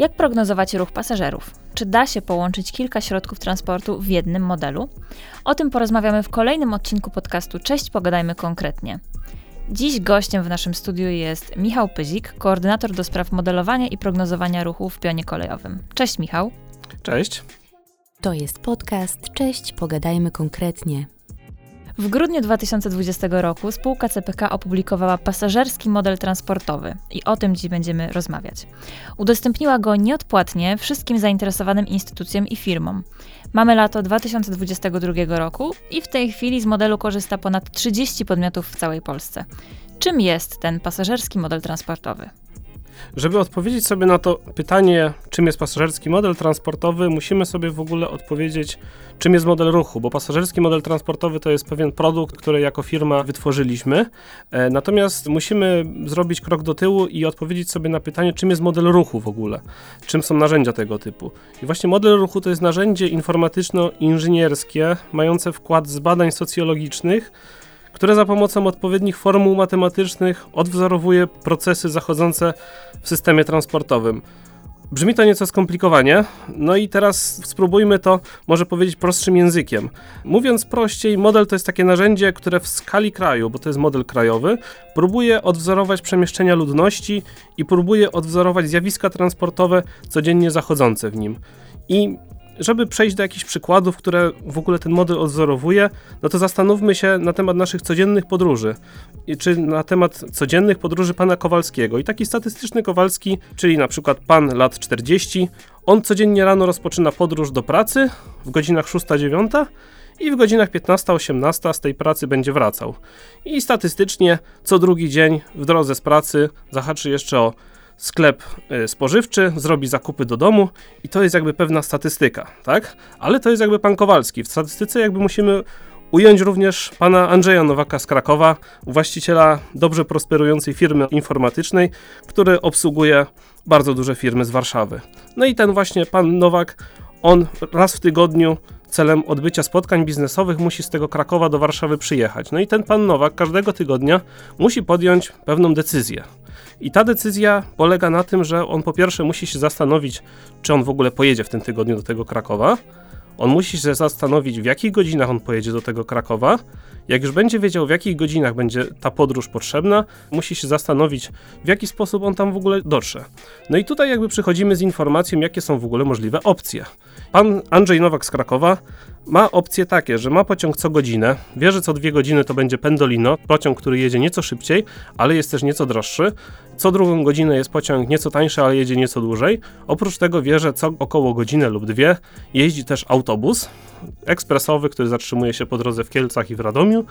Jak prognozować ruch pasażerów? Czy da się połączyć kilka środków transportu w jednym modelu? O tym porozmawiamy w kolejnym odcinku podcastu Cześć, pogadajmy konkretnie. Dziś gościem w naszym studiu jest Michał Pyzik, koordynator do spraw modelowania i prognozowania ruchu w pionie kolejowym. Cześć Michał. Cześć. To jest podcast Cześć, pogadajmy konkretnie. W grudniu 2020 roku spółka CPK opublikowała pasażerski model transportowy i o tym dziś będziemy rozmawiać. Udostępniła go nieodpłatnie wszystkim zainteresowanym instytucjom i firmom. Mamy lato 2022 roku i w tej chwili z modelu korzysta ponad 30 podmiotów w całej Polsce. Czym jest ten pasażerski model transportowy? Żeby odpowiedzieć sobie na to pytanie, czym jest pasażerski model transportowy, musimy sobie w ogóle odpowiedzieć, czym jest model ruchu, bo pasażerski model transportowy to jest pewien produkt, który jako firma wytworzyliśmy. E, natomiast musimy zrobić krok do tyłu i odpowiedzieć sobie na pytanie, czym jest model ruchu w ogóle, czym są narzędzia tego typu. I właśnie model ruchu to jest narzędzie informatyczno-inżynierskie, mające wkład z badań socjologicznych które za pomocą odpowiednich formuł matematycznych odwzorowuje procesy zachodzące w systemie transportowym. Brzmi to nieco skomplikowanie, no i teraz spróbujmy to może powiedzieć prostszym językiem. Mówiąc prościej, model to jest takie narzędzie, które w skali kraju, bo to jest model krajowy, próbuje odwzorować przemieszczenia ludności i próbuje odwzorować zjawiska transportowe codziennie zachodzące w nim. I żeby przejść do jakichś przykładów, które w ogóle ten model odwzorowuje, no to zastanówmy się na temat naszych codziennych podróży, czy na temat codziennych podróży pana Kowalskiego. I taki statystyczny Kowalski, czyli na przykład pan lat 40, on codziennie rano rozpoczyna podróż do pracy w godzinach 6-9 i w godzinach 15-18 z tej pracy będzie wracał. I statystycznie co drugi dzień w drodze z pracy zahaczy jeszcze o sklep e, spożywczy, zrobi zakupy do domu i to jest jakby pewna statystyka, tak? Ale to jest jakby pan Kowalski. W statystyce jakby musimy ująć również pana Andrzeja Nowaka z Krakowa, właściciela dobrze prosperującej firmy informatycznej, który obsługuje bardzo duże firmy z Warszawy. No i ten właśnie pan Nowak, on raz w tygodniu celem odbycia spotkań biznesowych musi z tego Krakowa do Warszawy przyjechać. No i ten pan Nowak każdego tygodnia musi podjąć pewną decyzję. I ta decyzja polega na tym, że on po pierwsze musi się zastanowić, czy on w ogóle pojedzie w tym tygodniu do tego Krakowa. On musi się zastanowić, w jakich godzinach on pojedzie do tego Krakowa. Jak już będzie wiedział, w jakich godzinach będzie ta podróż potrzebna, musi się zastanowić, w jaki sposób on tam w ogóle dotrze. No i tutaj jakby przychodzimy z informacją, jakie są w ogóle możliwe opcje. Pan Andrzej Nowak z Krakowa ma opcje takie, że ma pociąg co godzinę, wie, że co dwie godziny to będzie Pendolino, pociąg, który jedzie nieco szybciej, ale jest też nieco droższy. Co drugą godzinę jest pociąg nieco tańszy, ale jedzie nieco dłużej. Oprócz tego wie, że co około godzinę lub dwie jeździ też autobus ekspresowy, który zatrzymuje się po drodze w Kielcach i w Radomiu.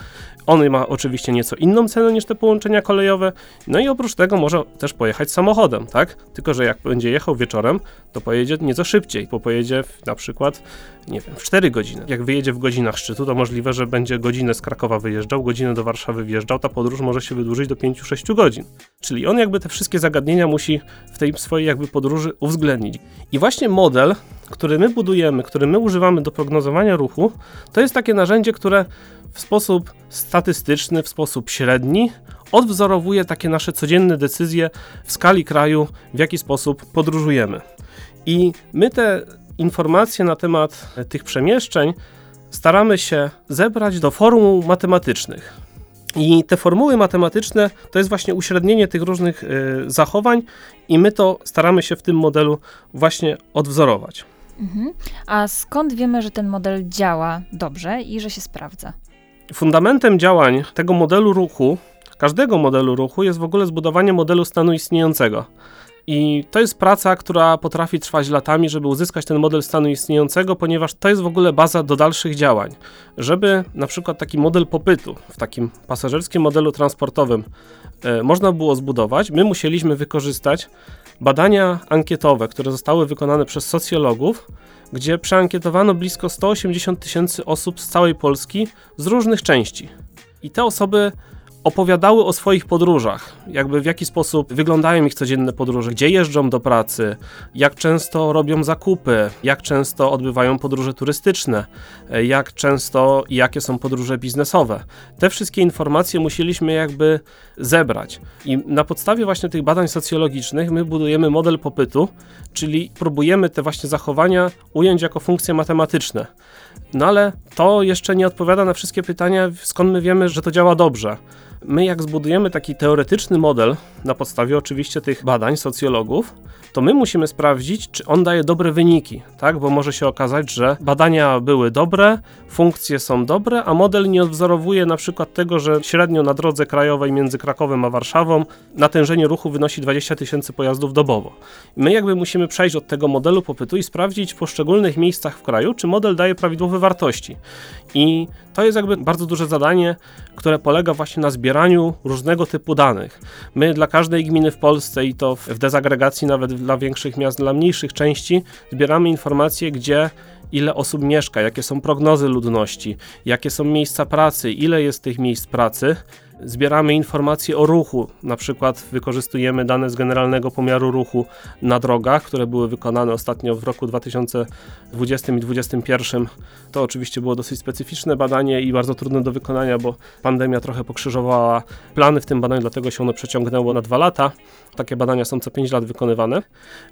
On ma oczywiście nieco inną cenę niż te połączenia kolejowe. No i oprócz tego może też pojechać samochodem, tak? Tylko, że jak będzie jechał wieczorem, to pojedzie nieco szybciej, bo pojedzie w, na przykład, nie wiem, w 4 godziny. Jak wyjedzie w godzinach szczytu, to możliwe, że będzie godzinę z Krakowa wyjeżdżał, godzinę do Warszawy wjeżdżał, ta podróż może się wydłużyć do 5-6 godzin. Czyli on jakby te wszystkie zagadnienia musi w tej swojej jakby podróży uwzględnić. I właśnie model, który my budujemy, który my używamy do prognozowania ruchu, to jest takie narzędzie, które w sposób statystyczny, w sposób średni odwzorowuje takie nasze codzienne decyzje w skali kraju, w jaki sposób podróżujemy. I my te informacje na temat tych przemieszczeń staramy się zebrać do formuł matematycznych. I te formuły matematyczne to jest właśnie uśrednienie tych różnych y, zachowań, i my to staramy się w tym modelu właśnie odwzorować. Mhm. A skąd wiemy, że ten model działa dobrze i że się sprawdza? Fundamentem działań tego modelu ruchu, każdego modelu ruchu, jest w ogóle zbudowanie modelu stanu istniejącego. I to jest praca, która potrafi trwać latami, żeby uzyskać ten model stanu istniejącego, ponieważ to jest w ogóle baza do dalszych działań. Żeby na przykład taki model popytu w takim pasażerskim modelu transportowym e, można było zbudować, my musieliśmy wykorzystać badania ankietowe, które zostały wykonane przez socjologów, gdzie przeankietowano blisko 180 tysięcy osób z całej Polski z różnych części. I te osoby opowiadały o swoich podróżach, jakby w jaki sposób wyglądają ich codzienne podróże, gdzie jeżdżą do pracy, jak często robią zakupy, jak często odbywają podróże turystyczne, jak często i jakie są podróże biznesowe. Te wszystkie informacje musieliśmy jakby zebrać. I na podstawie właśnie tych badań socjologicznych my budujemy model popytu, czyli próbujemy te właśnie zachowania ująć jako funkcje matematyczne. No ale to jeszcze nie odpowiada na wszystkie pytania, skąd my wiemy, że to działa dobrze. My, jak zbudujemy taki teoretyczny model, na podstawie oczywiście tych badań socjologów, to my musimy sprawdzić, czy on daje dobre wyniki, tak? Bo może się okazać, że badania były dobre, funkcje są dobre, a model nie odwzorowuje na przykład tego, że średnio na drodze krajowej między Krakowem a Warszawą natężenie ruchu wynosi 20 tysięcy pojazdów dobowo. My jakby musimy przejść od tego modelu popytu i sprawdzić w poszczególnych miejscach w kraju, czy model daje prawidłowe wartości. I to jest jakby bardzo duże zadanie, które polega właśnie na zbieraniu różnego typu danych. My dla każdej gminy w Polsce i to w dezagregacji nawet dla większych miast, dla mniejszych części zbieramy informacje, gdzie ile osób mieszka, jakie są prognozy ludności, jakie są miejsca pracy, ile jest tych miejsc pracy zbieramy informacje o ruchu, na przykład wykorzystujemy dane z Generalnego Pomiaru Ruchu na drogach, które były wykonane ostatnio w roku 2020 i 2021. To oczywiście było dosyć specyficzne badanie i bardzo trudne do wykonania, bo pandemia trochę pokrzyżowała plany w tym badaniu, dlatego się ono przeciągnęło na dwa lata. Takie badania są co 5 lat wykonywane.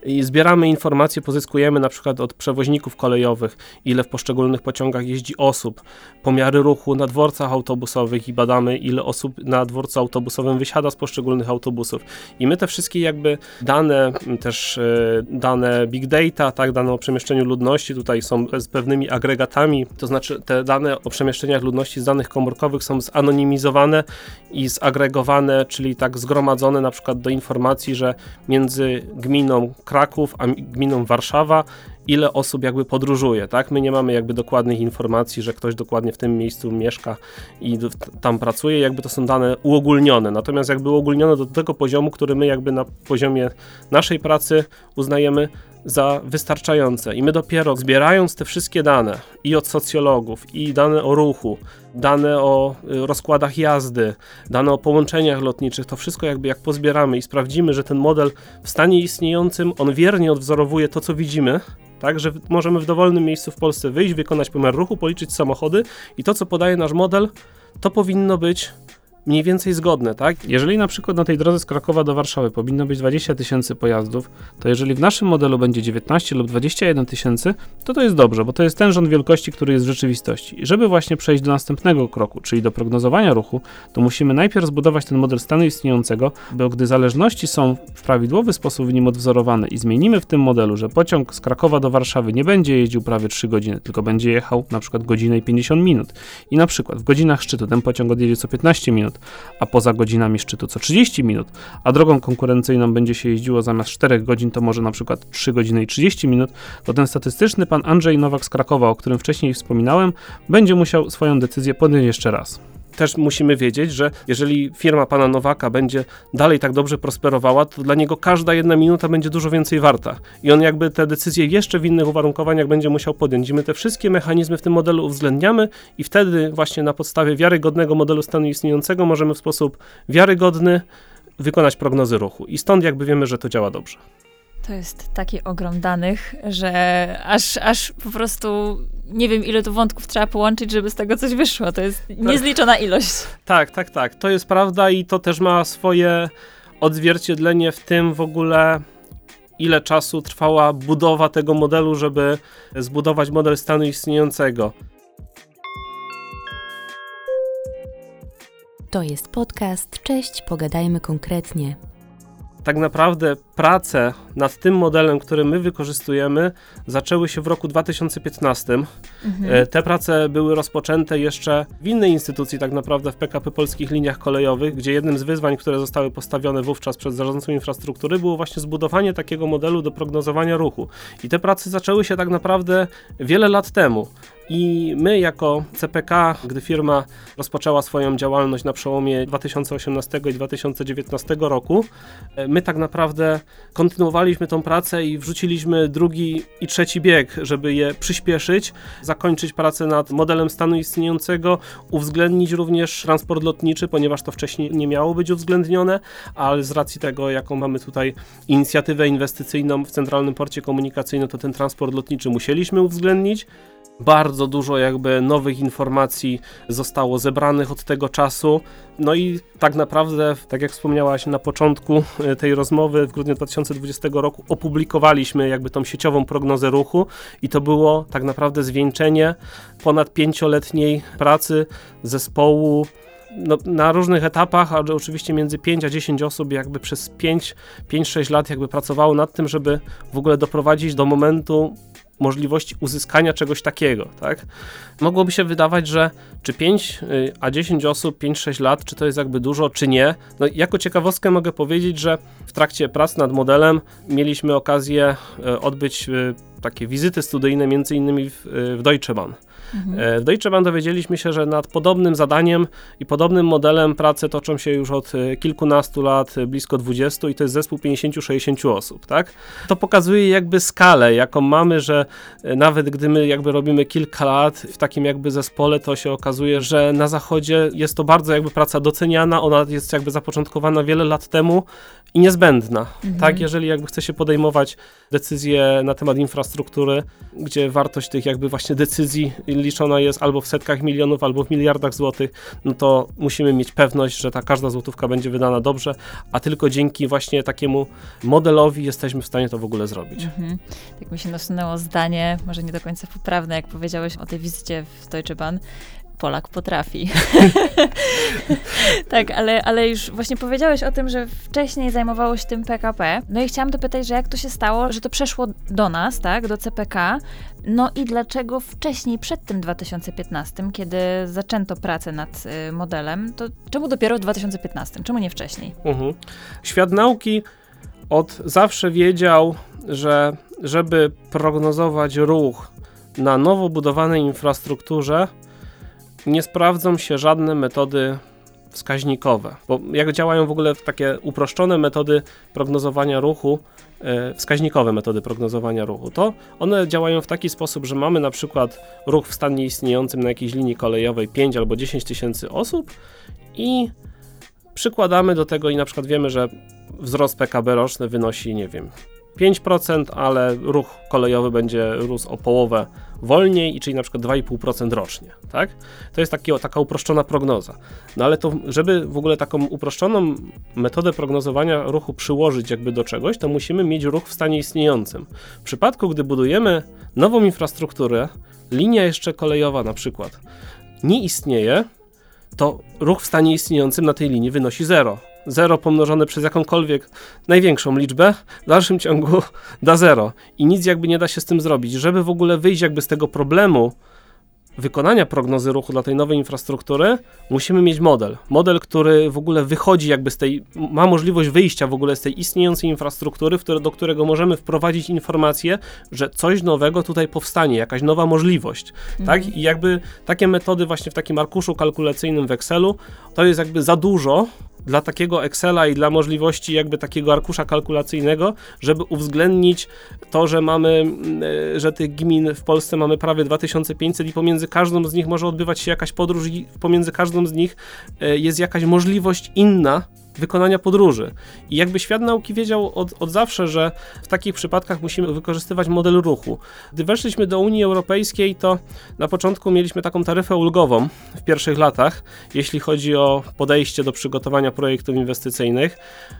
I zbieramy informacje, pozyskujemy na przykład od przewoźników kolejowych, ile w poszczególnych pociągach jeździ osób, pomiary ruchu na dworcach autobusowych i badamy, ile osób na dworcu autobusowym wysiada z poszczególnych autobusów. I my te wszystkie jakby dane, też e, dane big data, tak, dane o przemieszczeniu ludności tutaj są z pewnymi agregatami, to znaczy te dane o przemieszczeniach ludności z danych komórkowych są zanonimizowane i zagregowane, czyli tak zgromadzone na przykład do informacji, że między gminą Kraków a gminą Warszawa ile osób jakby podróżuje, tak? My nie mamy jakby dokładnych informacji, że ktoś dokładnie w tym miejscu mieszka i tam pracuje, jakby to są dane uogólnione, natomiast jakby uogólnione do tego poziomu, który my jakby na poziomie naszej pracy uznajemy za wystarczające. I my dopiero zbierając te wszystkie dane i od socjologów, i dane o ruchu, dane o y, rozkładach jazdy, dane o połączeniach lotniczych, to wszystko jakby jak pozbieramy i sprawdzimy, że ten model w stanie istniejącym, on wiernie odwzorowuje to, co widzimy, tak, że możemy w dowolnym miejscu w Polsce wyjść, wykonać pomiar ruchu, policzyć samochody i to, co podaje nasz model, to powinno być mniej więcej zgodne, tak? Jeżeli na przykład na tej drodze z Krakowa do Warszawy powinno być 20 tysięcy pojazdów, to jeżeli w naszym modelu będzie 19 lub 21 tysięcy, to to jest dobrze, bo to jest ten rząd wielkości, który jest w rzeczywistości. I żeby właśnie przejść do następnego kroku, czyli do prognozowania ruchu, to musimy najpierw zbudować ten model stanu istniejącego, bo gdy zależności są w prawidłowy sposób w nim odwzorowane i zmienimy w tym modelu, że pociąg z Krakowa do Warszawy nie będzie jeździł prawie 3 godziny, tylko będzie jechał na przykład godzinę i 50 minut. I na przykład w godzinach szczytu ten pociąg odjedzie co 15 minut, a poza godzinami szczytu co 30 minut, a drogą konkurencyjną będzie się jeździło zamiast 4 godzin, to może na przykład 3 godziny i 30 minut, to ten statystyczny pan Andrzej Nowak z Krakowa, o którym wcześniej wspominałem, będzie musiał swoją decyzję podjąć jeszcze raz też musimy wiedzieć, że jeżeli firma pana Nowaka będzie dalej tak dobrze prosperowała, to dla niego każda jedna minuta będzie dużo więcej warta. I on jakby te decyzje jeszcze w innych uwarunkowaniach będzie musiał podjąć. I my te wszystkie mechanizmy w tym modelu uwzględniamy i wtedy właśnie na podstawie wiarygodnego modelu stanu istniejącego możemy w sposób wiarygodny wykonać prognozy ruchu. I stąd jakby wiemy, że to działa dobrze. To jest taki ogrom danych, że aż, aż po prostu nie wiem, ile tu wątków trzeba połączyć, żeby z tego coś wyszło. To jest tak. niezliczona ilość. Tak, tak, tak. To jest prawda i to też ma swoje odzwierciedlenie w tym w ogóle, ile czasu trwała budowa tego modelu, żeby zbudować model stanu istniejącego. To jest podcast. Cześć, pogadajmy konkretnie tak naprawdę prace nad tym modelem, który my wykorzystujemy, zaczęły się w roku 2015. Mhm. E, te prace były rozpoczęte jeszcze w innej instytucji, tak naprawdę w PKP Polskich Liniach Kolejowych, gdzie jednym z wyzwań, które zostały postawione wówczas przez zarządcą infrastruktury, było właśnie zbudowanie takiego modelu do prognozowania ruchu. I te prace zaczęły się tak naprawdę wiele lat temu. I my jako CPK, gdy firma rozpoczęła swoją działalność na przełomie 2018 i 2019 roku, e, my tak naprawdę kontynuowaliśmy tą pracę i wrzuciliśmy drugi i trzeci bieg, żeby je przyspieszyć, zakończyć pracę nad modelem stanu istniejącego, uwzględnić również transport lotniczy, ponieważ to wcześniej nie miało być uwzględnione, ale z racji tego, jaką mamy tutaj inicjatywę inwestycyjną w Centralnym Porcie Komunikacyjnym, to ten transport lotniczy musieliśmy uwzględnić. Bardzo dużo jakby nowych informacji zostało zebranych od tego czasu. No i tak naprawdę, tak jak wspomniałaś na początku e, tej rozmowy, w grudniu 2020 roku opublikowaliśmy jakby tą sieciową prognozę ruchu i to było tak naprawdę zwieńczenie ponad pięcioletniej pracy zespołu no, na różnych etapach, ale oczywiście między 5 a 10 osób jakby przez 5-6 lat jakby pracowało nad tym, żeby w ogóle doprowadzić do momentu możliwości uzyskania czegoś takiego, tak? Mogłoby się wydawać, że czy 5 y, a 10 osób, 5-6 lat, czy to jest jakby dużo, czy nie. No, jako ciekawostkę mogę powiedzieć, że w trakcie prac nad modelem mieliśmy okazję y, odbyć y, takie wizyty studyjne między innymi w, w Deutsche Bahn. Mhm. E, w Deutsche Bahn dowiedzieliśmy się, że nad podobnym zadaniem i podobnym modelem prace toczą się już od e, kilkunastu lat, e, blisko 20 i to jest zespół 50-60 osób, tak? To pokazuje jakby skalę, jaką mamy, że nawet gdy my jakby robimy kilka lat w takim jakby zespole, to się okazuje, że na zachodzie jest to bardzo jakby praca doceniana, ona jest jakby zapoczątkowana wiele lat temu i niezbędna, mhm. tak? Jeżeli jakby chce się podejmować decyzje na temat infrastruktury, gdzie wartość tych jakby właśnie decyzji liczona jest albo w setkach milionów, albo w miliardach złotych, no to musimy mieć pewność, że ta każda złotówka będzie wydana dobrze, a tylko dzięki właśnie takiemu modelowi jesteśmy w stanie to w ogóle zrobić. Mhm. Tak mi się nasunęło zdanie, może nie do końca poprawne, jak powiedziałeś o tej wizycie w Deutsche Bahn, Polak potrafi. tak, ale, ale już właśnie powiedziałeś o tym, że wcześniej zajmowało się tym PKP. No i chciałam dopytać, że jak to się stało, że to przeszło do nas, tak, do CPK. No i dlaczego wcześniej, przed tym 2015, kiedy zaczęto pracę nad y, modelem, to czemu dopiero w 2015? Czemu nie wcześniej? Mhm. Świat nauki od zawsze wiedział, że żeby prognozować ruch na nowo budowanej infrastrukturze, nie sprawdzą się żadne metody wskaźnikowe, bo jak działają w ogóle takie uproszczone metody prognozowania ruchu, e, wskaźnikowe metody prognozowania ruchu, to one działają w taki sposób, że mamy na przykład ruch w stanie istniejącym na jakiejś linii kolejowej 5 albo 10 tysięcy osób i przykładamy do tego i na przykład wiemy, że wzrost PKB roczny wynosi, nie wiem, 5%, ale ruch kolejowy będzie rósł o połowę wolniej, czyli na przykład 2,5% rocznie, tak? To jest taki, taka uproszczona prognoza. No ale to, żeby w ogóle taką uproszczoną metodę prognozowania ruchu przyłożyć jakby do czegoś, to musimy mieć ruch w stanie istniejącym. W przypadku, gdy budujemy nową infrastrukturę, linia jeszcze kolejowa na przykład nie istnieje, to ruch w stanie istniejącym na tej linii wynosi 0. 0 pomnożone przez jakąkolwiek największą liczbę, w dalszym ciągu da 0. I nic jakby nie da się z tym zrobić. Żeby w ogóle wyjść jakby z tego problemu wykonania prognozy ruchu dla tej nowej infrastruktury, musimy mieć model. Model, który w ogóle wychodzi jakby z tej, ma możliwość wyjścia w ogóle z tej istniejącej infrastruktury, które, do którego możemy wprowadzić informację, że coś nowego tutaj powstanie, jakaś nowa możliwość. Tak? Mhm. Tak? I jakby takie metody właśnie w takim arkuszu kalkulacyjnym w Excelu, to jest jakby za dużo, dla takiego Excela i dla możliwości jakby takiego arkusza kalkulacyjnego, żeby uwzględnić to, że mamy, e, że tych gmin w Polsce mamy prawie 2500 i pomiędzy każdą z nich może odbywać się jakaś podróż i pomiędzy każdą z nich e, jest jakaś możliwość inna wykonania podróży. I jakby świat nauki wiedział od, od zawsze, że w takich przypadkach musimy wykorzystywać model ruchu. Gdy weszliśmy do Unii Europejskiej, to na początku mieliśmy taką taryfę ulgową w pierwszych latach, jeśli chodzi o podejście do przygotowania projektów inwestycyjnych,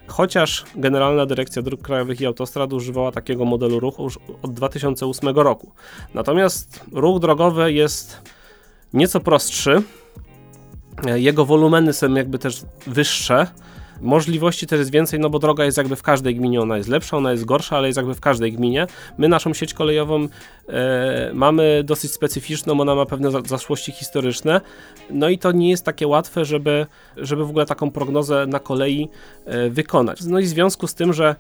chociaż Generalna Dyrekcja Dróg Krajowych i Autostrad używała takiego modelu ruchu już od 2008 roku. Natomiast ruch drogowy jest nieco prostszy, jego wolumeny są jakby też wyższe, Możliwości też jest więcej, no bo droga jest jakby w każdej gminie, ona jest lepsza, ona jest gorsza, ale jest jakby w każdej gminie. My naszą sieć kolejową e, mamy dosyć specyficzną, ona ma pewne zaszłości historyczne, no i to nie jest takie łatwe, żeby, żeby w ogóle taką prognozę na kolei e, wykonać. No i w związku z tym, że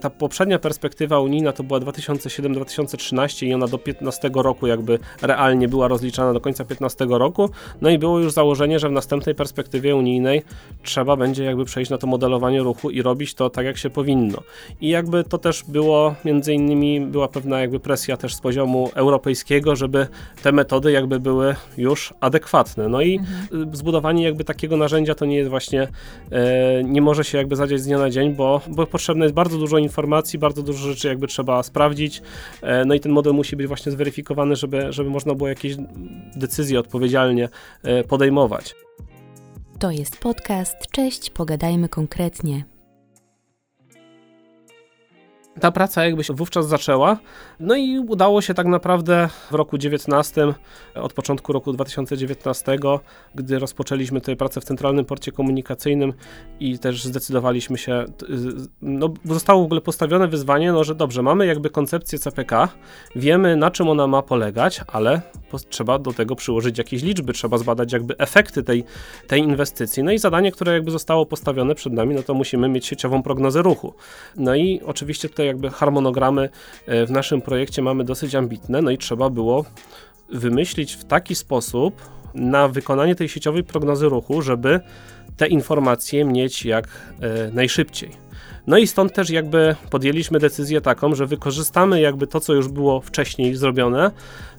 ta poprzednia perspektywa unijna to była 2007-2013 i ona do 15 roku jakby realnie była rozliczana do końca 15 roku, no i było już założenie, że w następnej perspektywie unijnej trzeba będzie jakby przejść na to modelowanie ruchu i robić to tak, jak się powinno. I jakby to też było, między innymi była pewna jakby presja też z poziomu europejskiego, żeby te metody jakby były już adekwatne. No i mhm. zbudowanie jakby takiego narzędzia to nie jest właśnie, e, nie może się jakby zadziać z dnia na dzień, bo, bo potrzebne jest bardzo dużo informacji, bardzo dużo rzeczy jakby trzeba sprawdzić, e, no i ten model musi być właśnie zweryfikowany, żeby, żeby można było jakieś decyzje odpowiedzialnie e, podejmować. To jest podcast. Cześć, pogadajmy konkretnie ta praca jakby się wówczas zaczęła. No i udało się tak naprawdę w roku 19, od początku roku 2019, gdy rozpoczęliśmy tutaj pracę w Centralnym Porcie Komunikacyjnym i też zdecydowaliśmy się, no zostało w ogóle postawione wyzwanie, no że dobrze, mamy jakby koncepcję CPK, wiemy na czym ona ma polegać, ale trzeba do tego przyłożyć jakieś liczby, trzeba zbadać jakby efekty tej, tej inwestycji. No i zadanie, które jakby zostało postawione przed nami, no to musimy mieć sieciową prognozę ruchu. No i oczywiście tutaj jakby harmonogramy e, w naszym projekcie mamy dosyć ambitne, no i trzeba było wymyślić w taki sposób na wykonanie tej sieciowej prognozy ruchu, żeby te informacje mieć jak e, najszybciej. No i stąd też jakby podjęliśmy decyzję taką, że wykorzystamy jakby to, co już było wcześniej zrobione.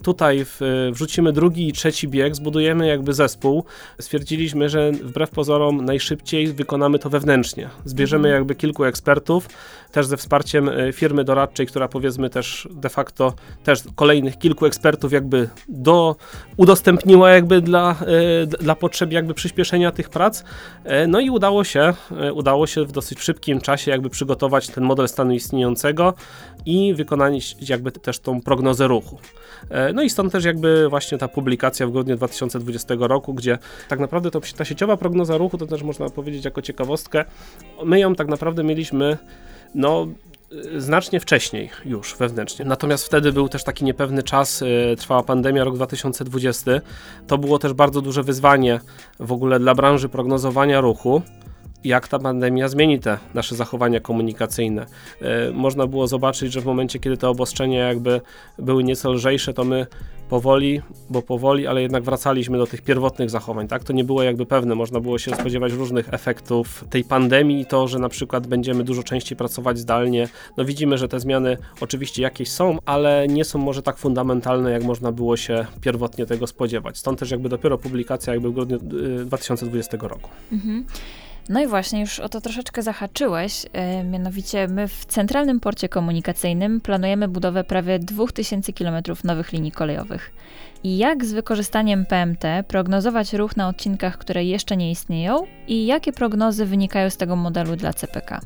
Tutaj w, wrzucimy drugi i trzeci bieg, zbudujemy jakby zespół. Stwierdziliśmy, że wbrew pozorom najszybciej wykonamy to wewnętrznie. Zbierzemy mhm. jakby kilku ekspertów, też ze wsparciem e, firmy doradczej, która powiedzmy też de facto też kolejnych kilku ekspertów jakby do, udostępniła jakby dla, e, dla potrzeb jakby przyspieszenia tych prac. E, no i udało się, udało się w dosyć szybkim czasie jakby przygotować ten model stanu istniejącego i wykonać jakby też tą prognozę ruchu. No i stąd też jakby właśnie ta publikacja w grudniu 2020 roku, gdzie tak naprawdę to, ta sieciowa prognoza ruchu, to też można powiedzieć jako ciekawostkę, my ją tak naprawdę mieliśmy no e, znacznie wcześniej już wewnętrznie. Natomiast wtedy był też taki niepewny czas, e, trwała pandemia, rok 2020. To było też bardzo duże wyzwanie w ogóle dla branży prognozowania ruchu jak ta pandemia zmieni te nasze zachowania komunikacyjne. E, można było zobaczyć, że w momencie, kiedy te obostrzenia jakby były nieco lżejsze, to my powoli, bo powoli, ale jednak wracaliśmy do tych pierwotnych zachowań, tak? To nie było jakby pewne, można było się spodziewać różnych efektów tej pandemii to, że na przykład będziemy dużo częściej pracować zdalnie. No widzimy, że te zmiany oczywiście jakieś są, ale nie są może tak fundamentalne, jak można było się pierwotnie tego spodziewać. Stąd też jakby dopiero publikacja jakby w grudniu 2020 y, roku. Mhm. No i właśnie, już o to troszeczkę zahaczyłeś. E, mianowicie my w Centralnym Porcie Komunikacyjnym planujemy budowę prawie 2000 km nowych linii kolejowych. I jak z wykorzystaniem PMT prognozować ruch na odcinkach, które jeszcze nie istnieją i jakie prognozy wynikają z tego modelu dla CPK?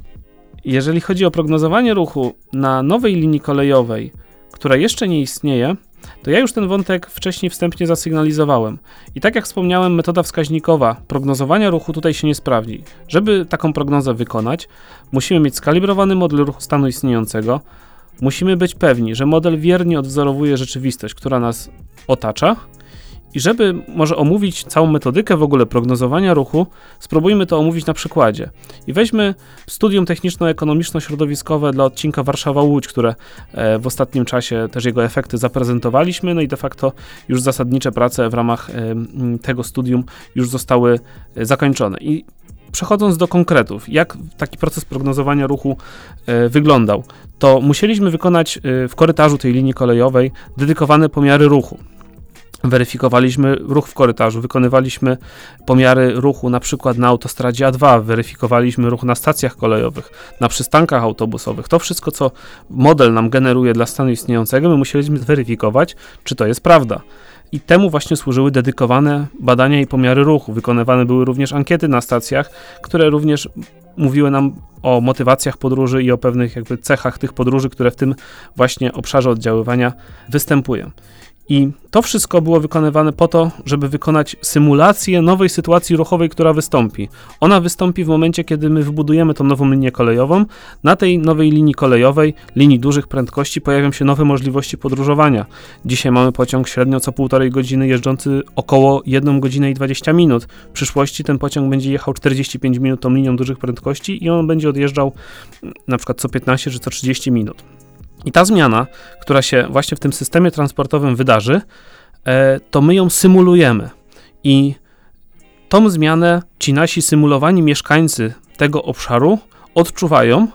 Jeżeli chodzi o prognozowanie ruchu na nowej linii kolejowej, która jeszcze nie istnieje, to ja już ten wątek wcześniej wstępnie zasygnalizowałem. I tak jak wspomniałem, metoda wskaźnikowa prognozowania ruchu tutaj się nie sprawdzi. Żeby taką prognozę wykonać, musimy mieć skalibrowany model ruchu stanu istniejącego, musimy być pewni, że model wiernie odwzorowuje rzeczywistość, która nas otacza i żeby może omówić całą metodykę w ogóle prognozowania ruchu, spróbujmy to omówić na przykładzie. I weźmy studium techniczno-ekonomiczno-środowiskowe dla odcinka Warszawa-Łódź, które e, w ostatnim czasie też jego efekty zaprezentowaliśmy, no i de facto już zasadnicze prace w ramach tego studium już zostały e, zakończone. I przechodząc do konkretów, jak taki proces prognozowania ruchu e, wyglądał, to musieliśmy wykonać w korytarzu tej linii kolejowej dedykowane pomiary ruchu. Weryfikowaliśmy ruch w korytarzu, wykonywaliśmy pomiary ruchu na przykład na autostradzie A2, weryfikowaliśmy ruch na stacjach kolejowych, na przystankach autobusowych. To wszystko, co model nam generuje dla stanu istniejącego, my musieliśmy zweryfikować, czy to jest prawda. I temu właśnie służyły dedykowane badania i pomiary ruchu. Wykonywane były również ankiety na stacjach, które również mówiły nam o motywacjach podróży i o pewnych jakby cechach tych podróży, które w tym właśnie obszarze oddziaływania występują. I to wszystko było wykonywane po to, żeby wykonać symulację nowej sytuacji ruchowej, która wystąpi. Ona wystąpi w momencie, kiedy my wybudujemy tą nową linię kolejową. Na tej nowej linii kolejowej, linii dużych prędkości, pojawią się nowe możliwości podróżowania. Dzisiaj mamy pociąg średnio co półtorej godziny jeżdżący około 1 godzinę i 20 minut. W przyszłości ten pociąg będzie jechał 45 minut tą linią dużych prędkości i on będzie odjeżdżał mm, na przykład co 15 czy co 30 minut. I ta zmiana, która się właśnie w tym systemie transportowym wydarzy, e, to my ją symulujemy. I tą zmianę ci nasi symulowani mieszkańcy tego obszaru odczuwają,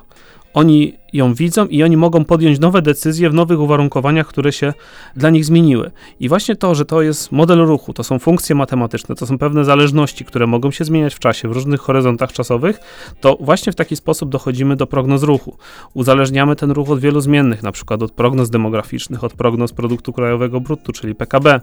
oni ją widzą i oni mogą podjąć nowe decyzje w nowych uwarunkowaniach, które się dla nich zmieniły. I właśnie to, że to jest model ruchu, to są funkcje matematyczne, to są pewne zależności, które mogą się zmieniać w czasie, w różnych horyzontach czasowych, to właśnie w taki sposób dochodzimy do prognoz ruchu. Uzależniamy ten ruch od wielu zmiennych, na przykład od prognoz demograficznych, od prognoz produktu krajowego brutto, czyli PKB.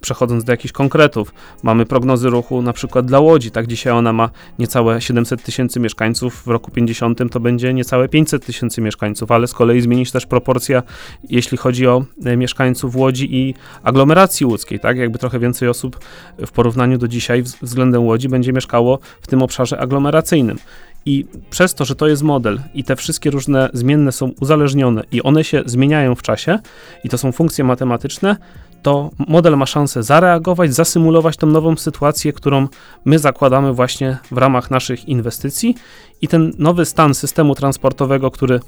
Przechodząc do jakichś konkretów, mamy prognozy ruchu na przykład dla Łodzi, tak dzisiaj ona ma niecałe 700 tysięcy mieszkańców, w roku 50 to będzie niecałe 500 tysięcy mieszkańców mieszkańców, ale z kolei zmieni się też proporcja, jeśli chodzi o e, mieszkańców Łodzi i aglomeracji łódzkiej, tak? Jakby trochę więcej osób w porównaniu do dzisiaj względem Łodzi będzie mieszkało w tym obszarze aglomeracyjnym. I przez to, że to jest model i te wszystkie różne zmienne są uzależnione i one się zmieniają w czasie i to są funkcje matematyczne, to model ma szansę zareagować, zasymulować tą nową sytuację, którą my zakładamy właśnie w ramach naszych inwestycji. I ten nowy stan systemu transportowego, który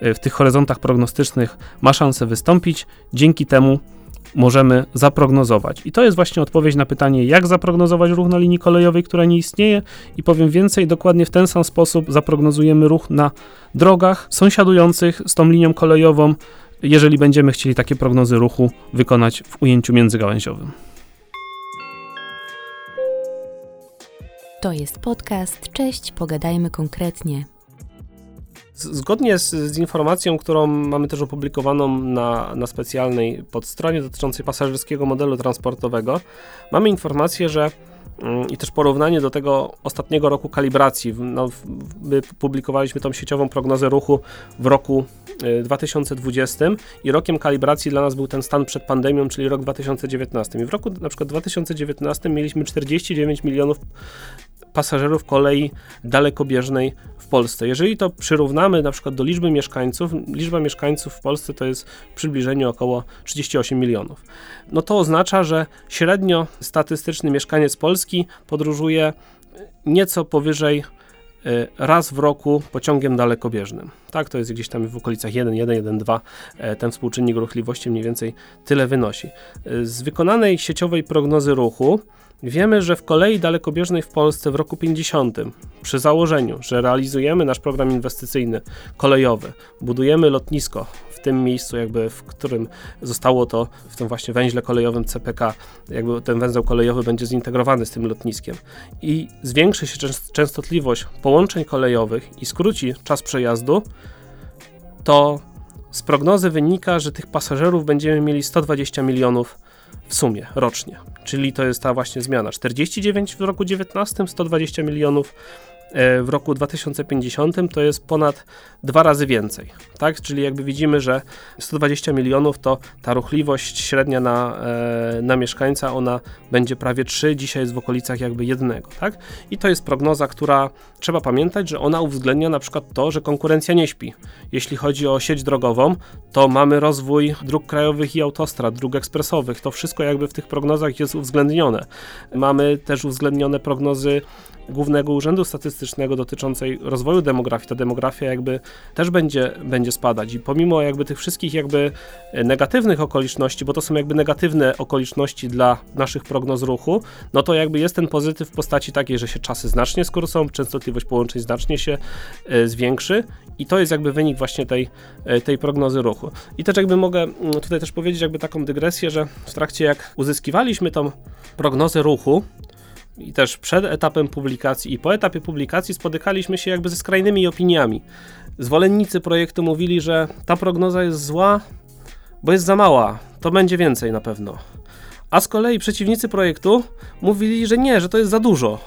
e, w tych horyzontach prognostycznych ma szansę wystąpić, dzięki temu możemy zaprognozować. I to jest właśnie odpowiedź na pytanie, jak zaprognozować ruch na linii kolejowej, która nie istnieje. I powiem więcej, dokładnie w ten sam sposób zaprognozujemy ruch na drogach sąsiadujących z tą linią kolejową, jeżeli będziemy chcieli takie prognozy ruchu wykonać w ujęciu międzygałęziowym. To jest podcast. Cześć, pogadajmy konkretnie. Zgodnie z, z, informacją, którą mamy też opublikowaną na, na specjalnej podstronie dotyczącej pasażerskiego modelu transportowego, mamy informację, że Mm, i też porównanie do tego ostatniego roku kalibracji. No, my publikowaliśmy tą sieciową prognozę ruchu w roku 2020 y, i rokiem kalibracji dla nas był ten stan przed pandemią, czyli rok 2019. I w roku na przykład 2019 mieliśmy 49 milionów pasażerów kolei dalekobieżnej w Polsce. Jeżeli to przyrównamy na przykład do liczby mieszkańców, liczba mieszkańców w Polsce to jest przybliżenie około 38 milionów. No to oznacza, że średnio statystyczny mieszkaniec Polski podróżuje nieco powyżej y, raz w roku pociągiem dalekobieżnym. Tak, to jest gdzieś tam w okolicach 1, 1, 1, 2. Ten współczynnik ruchliwości mniej więcej tyle wynosi. Y, z wykonanej sieciowej prognozy ruchu Wiemy, że w kolei dalekobieżnej w Polsce w roku 50, przy założeniu, że realizujemy nasz program inwestycyjny kolejowy, budujemy lotnisko w tym miejscu, jakby w którym zostało to, w tym właśnie węźle kolejowym CPK, jakby ten węzeł kolejowy będzie zintegrowany z tym lotniskiem. I zwiększy się częstotliwość połączeń kolejowych i skróci czas przejazdu, to z prognozy wynika, że tych pasażerów będziemy mieli 120 milionów w sumie rocznie. Czyli to jest ta właśnie zmiana. 49 w roku 19, 120 milionów w roku 2050 to jest ponad dwa razy więcej. Tak? Czyli jakby widzimy, że 120 milionów to ta ruchliwość średnia na, e, na mieszkańca, ona będzie prawie 3, dzisiaj jest w okolicach jakby jednego. Tak? I to jest prognoza, która trzeba pamiętać, że ona uwzględnia na przykład to, że konkurencja nie śpi. Jeśli chodzi o sieć drogową, to mamy rozwój dróg krajowych i autostrad, dróg ekspresowych. To wszystko jakby w tych prognozach jest uwzględnione. Mamy też uwzględnione prognozy Głównego Urzędu Statystycznego dotyczącej rozwoju demografii, ta demografia jakby też będzie, będzie spadać i pomimo jakby tych wszystkich jakby e, negatywnych okoliczności, bo to są jakby negatywne okoliczności dla naszych prognoz ruchu, no to jakby jest ten pozytyw w postaci takiej, że się czasy znacznie skrócą, częstotliwość połączeń znacznie się y, zwiększy i to jest jakby wynik właśnie tej, y, tej prognozy ruchu. I też jakby mogę tutaj też powiedzieć jakby taką dygresję, że w trakcie jak uzyskiwaliśmy tą prognozę ruchu, i też przed etapem publikacji i po etapie publikacji spotykaliśmy się jakby ze skrajnymi opiniami. Zwolennicy projektu mówili, że ta prognoza jest zła, bo jest za mała, to będzie więcej na pewno. A z kolei przeciwnicy projektu mówili, że nie, że to jest za dużo.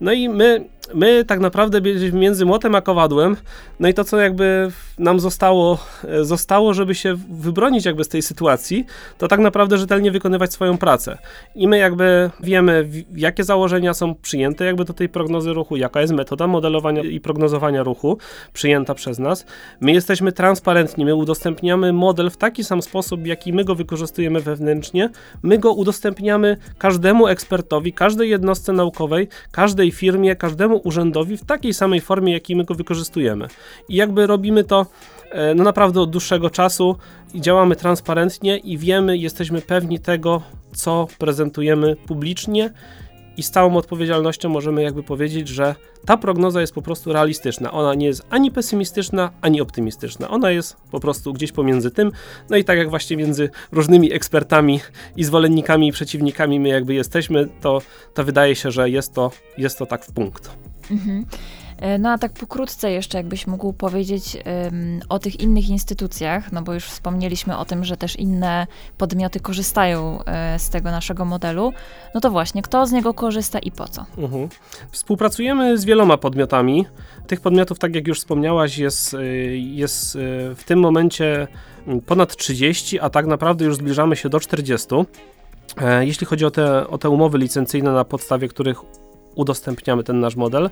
No i my my tak naprawdę byliśmy między młotem a kowadłem, no i to, co jakby nam zostało, e, zostało, żeby się wybronić jakby z tej sytuacji, to tak naprawdę rzetelnie wykonywać swoją pracę. I my jakby wiemy, jakie założenia są przyjęte jakby do tej prognozy ruchu, jaka jest metoda modelowania i prognozowania ruchu przyjęta przez nas. My jesteśmy transparentni, my udostępniamy model w taki sam sposób, jaki my go wykorzystujemy wewnętrznie. My go udostępniamy każdemu ekspertowi, każdej jednostce naukowej, każdej firmie, każdemu urzędowi w takiej samej formie, jakiej my go wykorzystujemy. I jakby robimy to e, no naprawdę od dłuższego czasu i działamy transparentnie i wiemy, jesteśmy pewni tego, co prezentujemy publicznie i z całą odpowiedzialnością możemy jakby powiedzieć, że ta prognoza jest po prostu realistyczna. Ona nie jest ani pesymistyczna, ani optymistyczna. Ona jest po prostu gdzieś pomiędzy tym. No i tak jak właśnie między różnymi ekspertami i zwolennikami i przeciwnikami my jakby jesteśmy, to, to wydaje się, że jest to, jest to tak w punkt. Mhm. E, no a tak pokrótce jeszcze, jakbyś mógł powiedzieć um, o tych innych instytucjach, no bo już wspomnieliśmy o tym, że też inne podmioty korzystają e, z tego naszego modelu. No to właśnie, kto z niego korzysta i po co? Mhm. Współpracujemy z wieloma podmiotami. Tych podmiotów, tak jak już wspomniałaś, jest, e, jest w tym momencie ponad 30, a tak naprawdę już zbliżamy się do 40. Jeśli chodzi o te, o te umowy licencyjne, na podstawie których udostępniamy ten nasz model.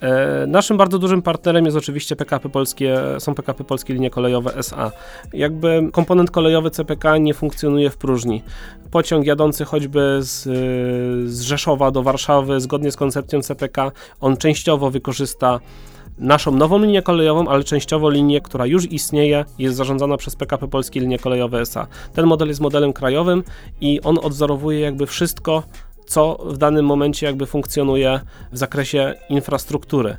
E, naszym bardzo dużym partnerem jest oczywiście PKP Polskie, są PKP Polskie Linie Kolejowe SA. Jakby komponent kolejowy CPK nie funkcjonuje w próżni. Pociąg jadący choćby z, z Rzeszowa do Warszawy, zgodnie z koncepcją CPK, on częściowo wykorzysta naszą nową linię kolejową, ale częściowo linię, która już istnieje, jest zarządzana przez PKP Polskie Linie Kolejowe SA. Ten model jest modelem krajowym i on odwzorowuje jakby wszystko, co w danym momencie jakby funkcjonuje w zakresie infrastruktury.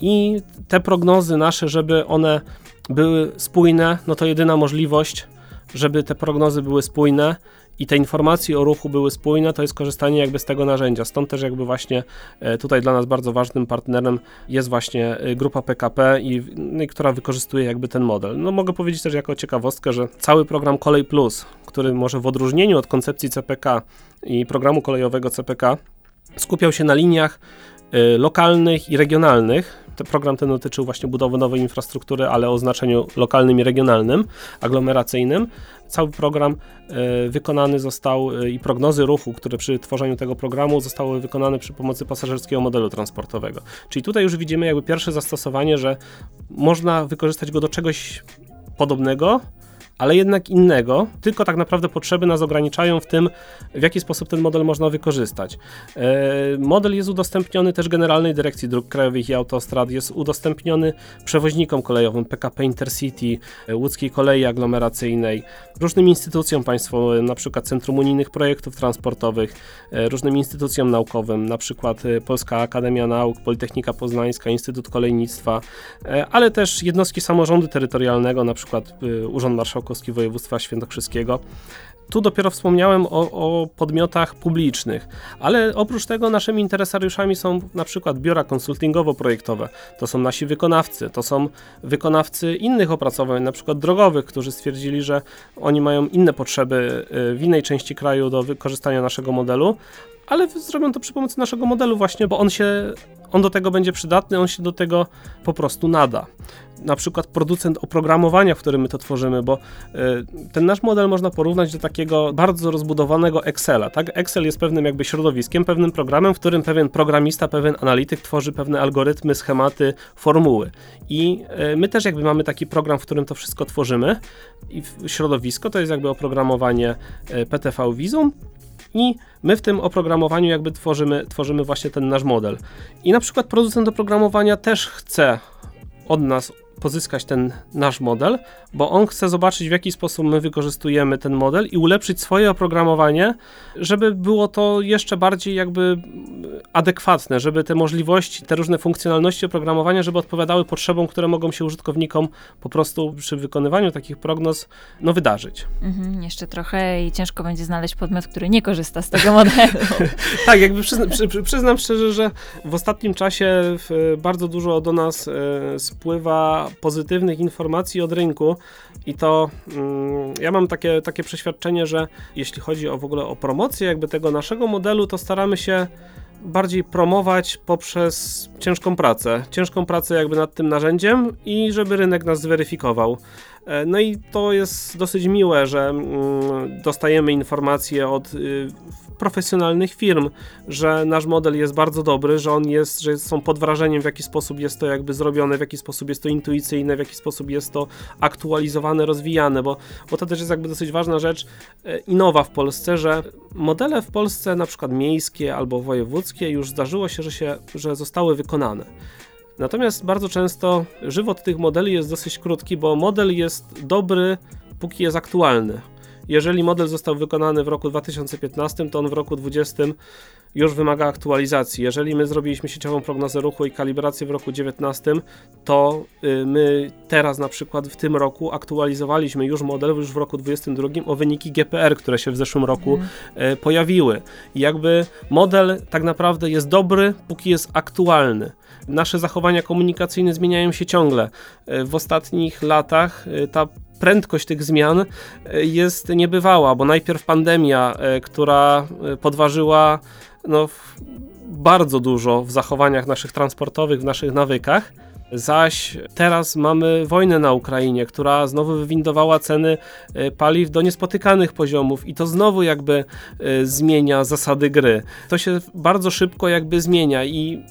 I te prognozy nasze, żeby one były spójne, no to jedyna możliwość, żeby te prognozy były spójne i te informacje o ruchu były spójne, to jest korzystanie jakby z tego narzędzia. Stąd też jakby właśnie e, tutaj dla nas bardzo ważnym partnerem jest właśnie e, grupa PKP, i, no i która wykorzystuje jakby ten model. No mogę powiedzieć też jako ciekawostkę, że cały program Kolej Plus, który może w odróżnieniu od koncepcji CPK i programu kolejowego CPK skupiał się na liniach y, lokalnych i regionalnych. Ten program ten dotyczył właśnie budowy nowej infrastruktury, ale o znaczeniu lokalnym i regionalnym, aglomeracyjnym. Cały program y, wykonany został y, i prognozy ruchu, które przy tworzeniu tego programu zostały wykonane przy pomocy pasażerskiego modelu transportowego. Czyli tutaj już widzimy jakby pierwsze zastosowanie, że można wykorzystać go do czegoś podobnego, ale jednak innego, tylko tak naprawdę potrzeby nas ograniczają w tym, w jaki sposób ten model można wykorzystać. E, model jest udostępniony też Generalnej Dyrekcji Dróg Krajowych i Autostrad, jest udostępniony przewoźnikom kolejowym PKP Intercity, e, Łódzkiej Kolei Aglomeracyjnej, różnym instytucjom państwowym, na przykład Centrum Unijnych Projektów Transportowych, e, różnym instytucjom naukowym, na przykład Polska Akademia Nauk, Politechnika Poznańska, Instytut Kolejnictwa, ale też jednostki samorządu terytorialnego, na przykład Urząd Marszałkowski Marszałkowski Województwa Świętokrzyskiego. Tu dopiero wspomniałem o, o, podmiotach publicznych, ale oprócz tego naszymi interesariuszami są na przykład biura konsultingowo-projektowe, to są nasi wykonawcy, to są wykonawcy innych opracowań, na przykład drogowych, którzy stwierdzili, że oni mają inne potrzeby y, w innej części kraju do wykorzystania naszego modelu, ale zrobią to przy pomocy naszego modelu właśnie, bo on się, on do tego będzie przydatny, on się do tego po prostu nada. Na przykład producent oprogramowania, w którym my to tworzymy, bo y, ten nasz model można porównać do takiego bardzo rozbudowanego Excela, tak? Excel jest pewnym jakby środowiskiem, pewnym programem, w którym pewien programista, pewien analityk tworzy pewne algorytmy, schematy, formuły. I y, my też jakby mamy taki program, w którym to wszystko tworzymy i środowisko to jest jakby oprogramowanie y, PTV Visum, i my w tym oprogramowaniu jakby tworzymy, tworzymy właśnie ten nasz model. I na przykład producent oprogramowania też chce od nas pozyskać ten nasz model, bo on chce zobaczyć, w jaki sposób my wykorzystujemy ten model i ulepszyć swoje oprogramowanie, żeby było to jeszcze bardziej jakby adekwatne, żeby te możliwości, te różne funkcjonalności oprogramowania, żeby odpowiadały potrzebom, które mogą się użytkownikom po prostu przy wykonywaniu takich prognoz no, wydarzyć. Mhm, jeszcze trochę i ciężko będzie znaleźć podmiot, który nie korzysta z tego modelu. tak, jakby przyznam, przy, przyznam szczerze, że w ostatnim czasie bardzo dużo do nas e, spływa pozytywnych informacji od rynku i to mm, ja mam takie, takie przeświadczenie, że jeśli chodzi o w ogóle o promocję jakby tego naszego modelu, to staramy się bardziej promować poprzez ciężką pracę. Ciężką pracę jakby nad tym narzędziem i żeby rynek nas zweryfikował. E, no i to jest dosyć miłe, że mm, dostajemy informacje od y, profesjonalnych firm, że nasz model jest bardzo dobry, że on jest, że są pod wrażeniem w jaki sposób jest to jakby zrobione, w jaki sposób jest to intuicyjne, w jaki sposób jest to aktualizowane, rozwijane, bo, bo to też jest jakby dosyć ważna rzecz e, i nowa w Polsce, że modele w Polsce na przykład miejskie albo wojewódzkie już zdarzyło się, że, się, że zostały wykonane. Natomiast bardzo często żywot tych modeli jest dosyć krótki, bo model jest dobry, póki jest aktualny. Jeżeli model został wykonany w roku 2015, to on w roku 2020 już wymaga aktualizacji. Jeżeli my zrobiliśmy sieciową prognozę ruchu i kalibrację w roku 2019, to y, my teraz na przykład w tym roku aktualizowaliśmy już model, już w roku 2022 o wyniki GPR, które się w zeszłym roku mm. pojawiły. I jakby model tak naprawdę jest dobry, póki jest aktualny. Nasze zachowania komunikacyjne zmieniają się ciągle. Y, w ostatnich latach ta prędkość tych zmian jest niebywała, bo najpierw pandemia, która podważyła no, bardzo dużo w zachowaniach naszych transportowych, w naszych nawykach. Zaś teraz mamy wojnę na Ukrainie, która znowu wywindowała ceny e, paliw do niespotykanych poziomów i to znowu jakby e, zmienia zasady gry. To się bardzo szybko jakby zmienia i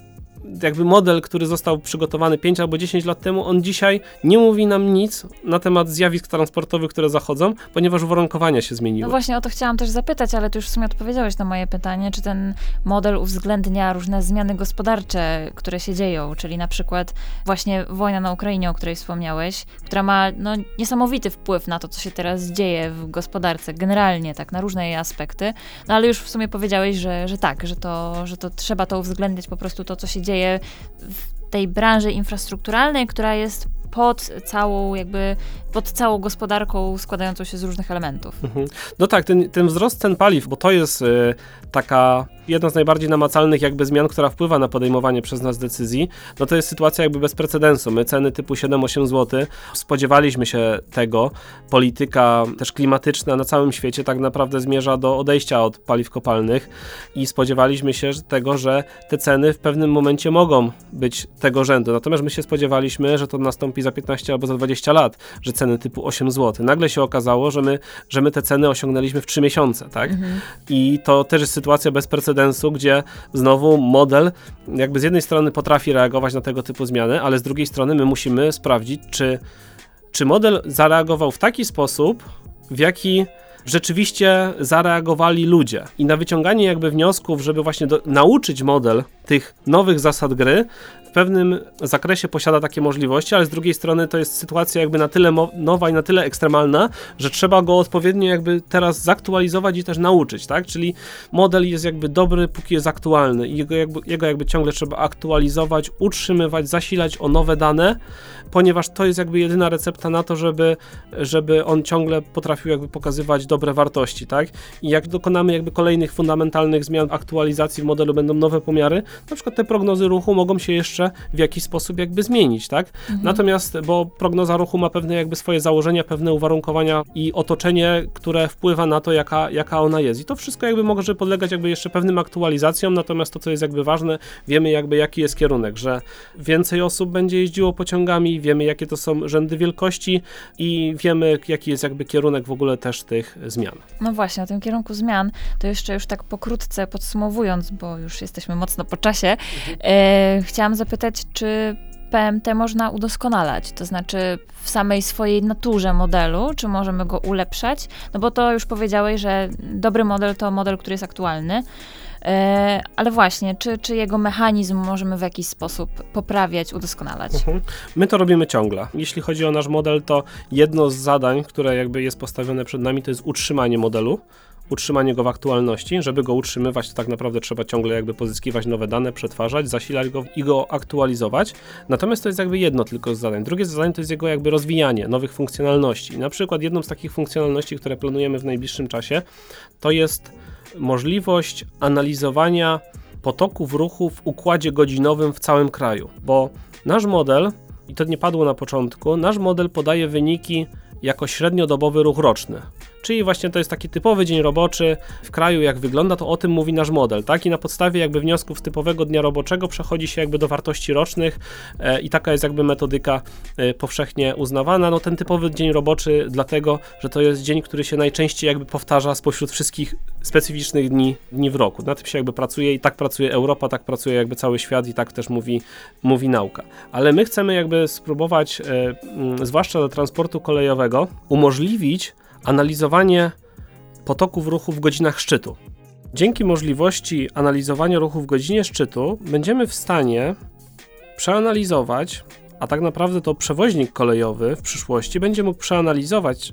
jakby model, który został przygotowany 5 albo 10 lat temu, on dzisiaj nie mówi nam nic na temat zjawisk transportowych, które zachodzą, ponieważ uwarunkowania się zmieniły. No właśnie o to chciałam też zapytać, ale ty już w sumie odpowiedziałeś na moje pytanie, czy ten model uwzględnia różne zmiany gospodarcze, które się dzieją, czyli na przykład właśnie wojna na Ukrainie, o której wspomniałeś, która ma no, niesamowity wpływ na to, co się teraz dzieje w gospodarce, generalnie, tak, na różne jej aspekty, no ale już w sumie powiedziałeś, że, że tak, że to, że to trzeba to uwzględniać po prostu to, co się dzieje dzieje w tej branży infrastrukturalnej, która jest pod całą jakby, pod całą gospodarką składającą się z różnych elementów. Mhm. No tak, ten, ten wzrost cen paliw, bo to jest y, taka jedna z najbardziej namacalnych jakby zmian, która wpływa na podejmowanie przez nas decyzji, no to jest sytuacja jakby bez precedensu. My ceny typu 7-8 zł spodziewaliśmy się tego. Polityka też klimatyczna na całym świecie tak naprawdę zmierza do odejścia od paliw kopalnych i spodziewaliśmy się tego, że te ceny w pewnym momencie mogą być tego rzędu. Natomiast my się spodziewaliśmy, że to nastąpi za 15 albo za 20 lat, że ceny typu 8 zł. Nagle się okazało, że my, że my te ceny osiągnęliśmy w 3 miesiące, tak? Mhm. I to też jest sytuacja bez precedensu, gdzie znowu model jakby z jednej strony potrafi reagować na tego typu zmiany, ale z drugiej strony my musimy sprawdzić, czy, czy model zareagował w taki sposób, w jaki rzeczywiście zareagowali ludzie. I na wyciąganie jakby wniosków, żeby właśnie do, nauczyć model tych nowych zasad gry, w pewnym zakresie posiada takie możliwości, ale z drugiej strony to jest sytuacja jakby na tyle nowa i na tyle ekstremalna, że trzeba go odpowiednio jakby teraz zaktualizować i też nauczyć, tak? Czyli model jest jakby dobry, póki jest aktualny i jego jakby, jego jakby ciągle trzeba aktualizować, utrzymywać, zasilać o nowe dane, ponieważ to jest jakby jedyna recepta na to, żeby, żeby on ciągle potrafił jakby pokazywać dobre wartości, tak? I jak dokonamy jakby kolejnych fundamentalnych zmian, aktualizacji w modelu, będą nowe pomiary, na przykład te prognozy ruchu mogą się jeszcze w jakiś sposób jakby zmienić, tak? Mhm. Natomiast, bo prognoza ruchu ma pewne jakby swoje założenia, pewne uwarunkowania i otoczenie, które wpływa na to, jaka, jaka ona jest. I to wszystko jakby może podlegać jakby jeszcze pewnym aktualizacjom, natomiast to, co jest jakby ważne, wiemy jakby jaki jest kierunek, że więcej osób będzie jeździło pociągami, wiemy jakie to są rzędy wielkości i wiemy jaki jest jakby kierunek w ogóle też tych zmian. No właśnie, o tym kierunku zmian, to jeszcze już tak pokrótce podsumowując, bo już jesteśmy mocno po czasie, mhm. e, chciałam zapytać, czy PMT można udoskonalać, to znaczy w samej swojej naturze modelu, czy możemy go ulepszać? No bo to już powiedziałeś, że dobry model to model, który jest aktualny. E, ale właśnie, czy, czy jego mechanizm możemy w jakiś sposób poprawiać, udoskonalać? Mhm. My to robimy ciągle. Jeśli chodzi o nasz model, to jedno z zadań, które jakby jest postawione przed nami, to jest utrzymanie modelu utrzymanie go w aktualności. Żeby go utrzymywać, to tak naprawdę trzeba ciągle jakby pozyskiwać nowe dane, przetwarzać, zasilać go i go aktualizować. Natomiast to jest jakby jedno tylko z zadań. Drugie zadanie to jest jego jakby rozwijanie nowych funkcjonalności. I na przykład jedną z takich funkcjonalności, które planujemy w najbliższym czasie, to jest możliwość analizowania potoków ruchu w układzie godzinowym w całym kraju, bo nasz model, i to nie padło na początku, nasz model podaje wyniki jako średniodobowy ruch roczny. Czyli właśnie to jest taki typowy dzień roboczy w kraju, jak wygląda, to o tym mówi nasz model, tak? I na podstawie jakby wniosków typowego dnia roboczego przechodzi się jakby do wartości rocznych e, i taka jest jakby metodyka e, powszechnie uznawana. No ten typowy dzień roboczy dlatego, że to jest dzień, który się najczęściej jakby powtarza spośród wszystkich specyficznych dni, dni w roku. Na tym się jakby pracuje i tak pracuje Europa, tak pracuje jakby cały świat i tak też mówi, mówi nauka. Ale my chcemy jakby spróbować, e, zwłaszcza do transportu kolejowego, umożliwić analizowanie potoków ruchu w godzinach szczytu. Dzięki możliwości analizowania ruchu w godzinie szczytu będziemy w stanie przeanalizować, a tak naprawdę to przewoźnik kolejowy w przyszłości będzie mógł przeanalizować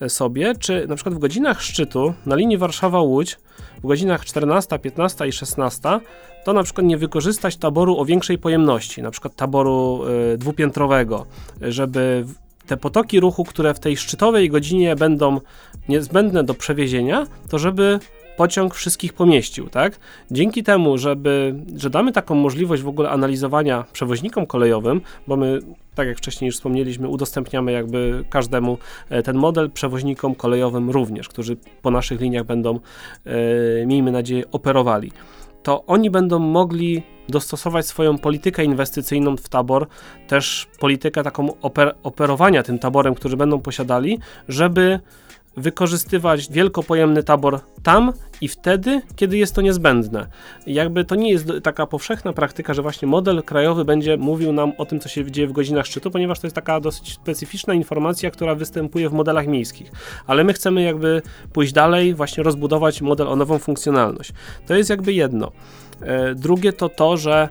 e, sobie, czy na przykład w godzinach szczytu na linii Warszawa-Łódź w godzinach 14, 15 i 16 to na przykład nie wykorzystać taboru o większej pojemności, na przykład taboru y, dwupiętrowego, żeby te potoki ruchu, które w tej szczytowej godzinie będą niezbędne do przewiezienia, to żeby pociąg wszystkich pomieścił, tak? Dzięki temu, żeby, że damy taką możliwość w ogóle analizowania przewoźnikom kolejowym, bo my, tak jak wcześniej już wspomnieliśmy, udostępniamy jakby każdemu e, ten model, przewoźnikom kolejowym również, którzy po naszych liniach będą, e, miejmy nadzieję, operowali to oni będą mogli dostosować swoją politykę inwestycyjną w tabor, też politykę taką oper operowania tym taborem, który będą posiadali, żeby wykorzystywać wielkopojemny tabor tam i wtedy, kiedy jest to niezbędne. jakby to nie jest taka powszechna praktyka, że właśnie model krajowy będzie mówił nam o tym, co się dzieje w godzinach szczytu, ponieważ to jest taka dosyć specyficzna informacja, która występuje w modelach miejskich. Ale my chcemy jakby pójść dalej, właśnie rozbudować model o nową funkcjonalność. To jest jakby jedno. E, drugie to to, że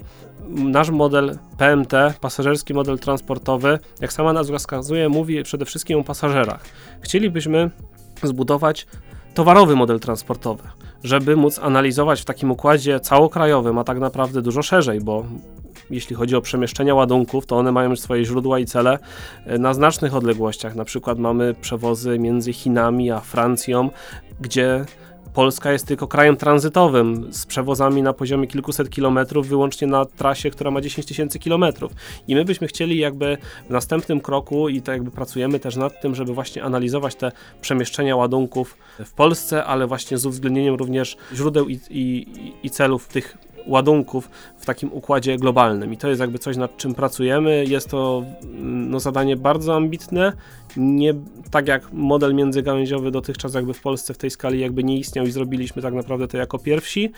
nasz model PMT, pasażerski model transportowy, jak sama nazwa wskazuje, mówi przede wszystkim o pasażerach. Chcielibyśmy zbudować towarowy model transportowy, żeby móc analizować w takim układzie całokrajowym, a tak naprawdę dużo szerzej, bo jeśli chodzi o przemieszczenia ładunków, to one mają swoje źródła i cele e, na znacznych odległościach. Na przykład mamy przewozy między Chinami a Francją, gdzie Polska jest tylko krajem tranzytowym z przewozami na poziomie kilkuset kilometrów, wyłącznie na trasie, która ma 10 tysięcy kilometrów. I my byśmy chcieli jakby w następnym kroku i tak jakby pracujemy też nad tym, żeby właśnie analizować te przemieszczenia ładunków w Polsce, ale właśnie z uwzględnieniem również źródeł i, i, i celów tych ładunków w takim układzie globalnym. I to jest jakby coś, nad czym pracujemy. Jest to no, zadanie bardzo ambitne. Nie tak jak model międzygałęziowy dotychczas jakby w Polsce w tej skali jakby nie istniał i zrobiliśmy tak naprawdę to jako pierwsi.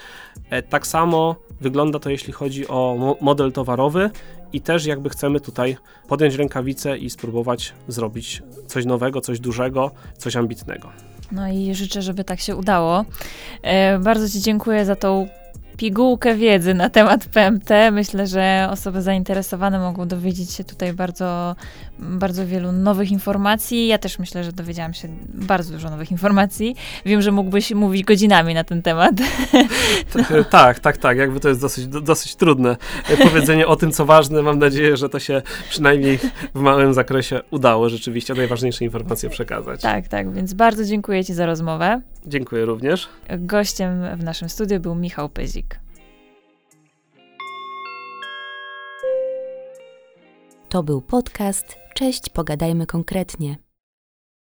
E, tak samo wygląda to jeśli chodzi o mo model towarowy i też jakby chcemy tutaj podjąć rękawice i spróbować zrobić coś nowego, coś dużego, coś ambitnego. No i życzę, żeby tak się udało. E, bardzo Ci dziękuję za tą pigułkę wiedzy na temat PMT. Myślę, że osoby zainteresowane mogą dowiedzieć się tutaj bardzo, bardzo wielu nowych informacji. Ja też myślę, że dowiedziałam się bardzo dużo nowych informacji. Wiem, że mógłbyś mówić godzinami na ten temat. Tak, tak, tak. Jakby to jest dosyć, dosyć trudne powiedzenie o tym, co ważne. Mam nadzieję, że to się przynajmniej w małym zakresie udało rzeczywiście najważniejsze informacje przekazać. Tak, tak. Więc bardzo dziękuję Ci za rozmowę. Dziękuję również. Gościem w naszym studiu był Michał Pyzik. To był podcast Cześć, pogadajmy konkretnie.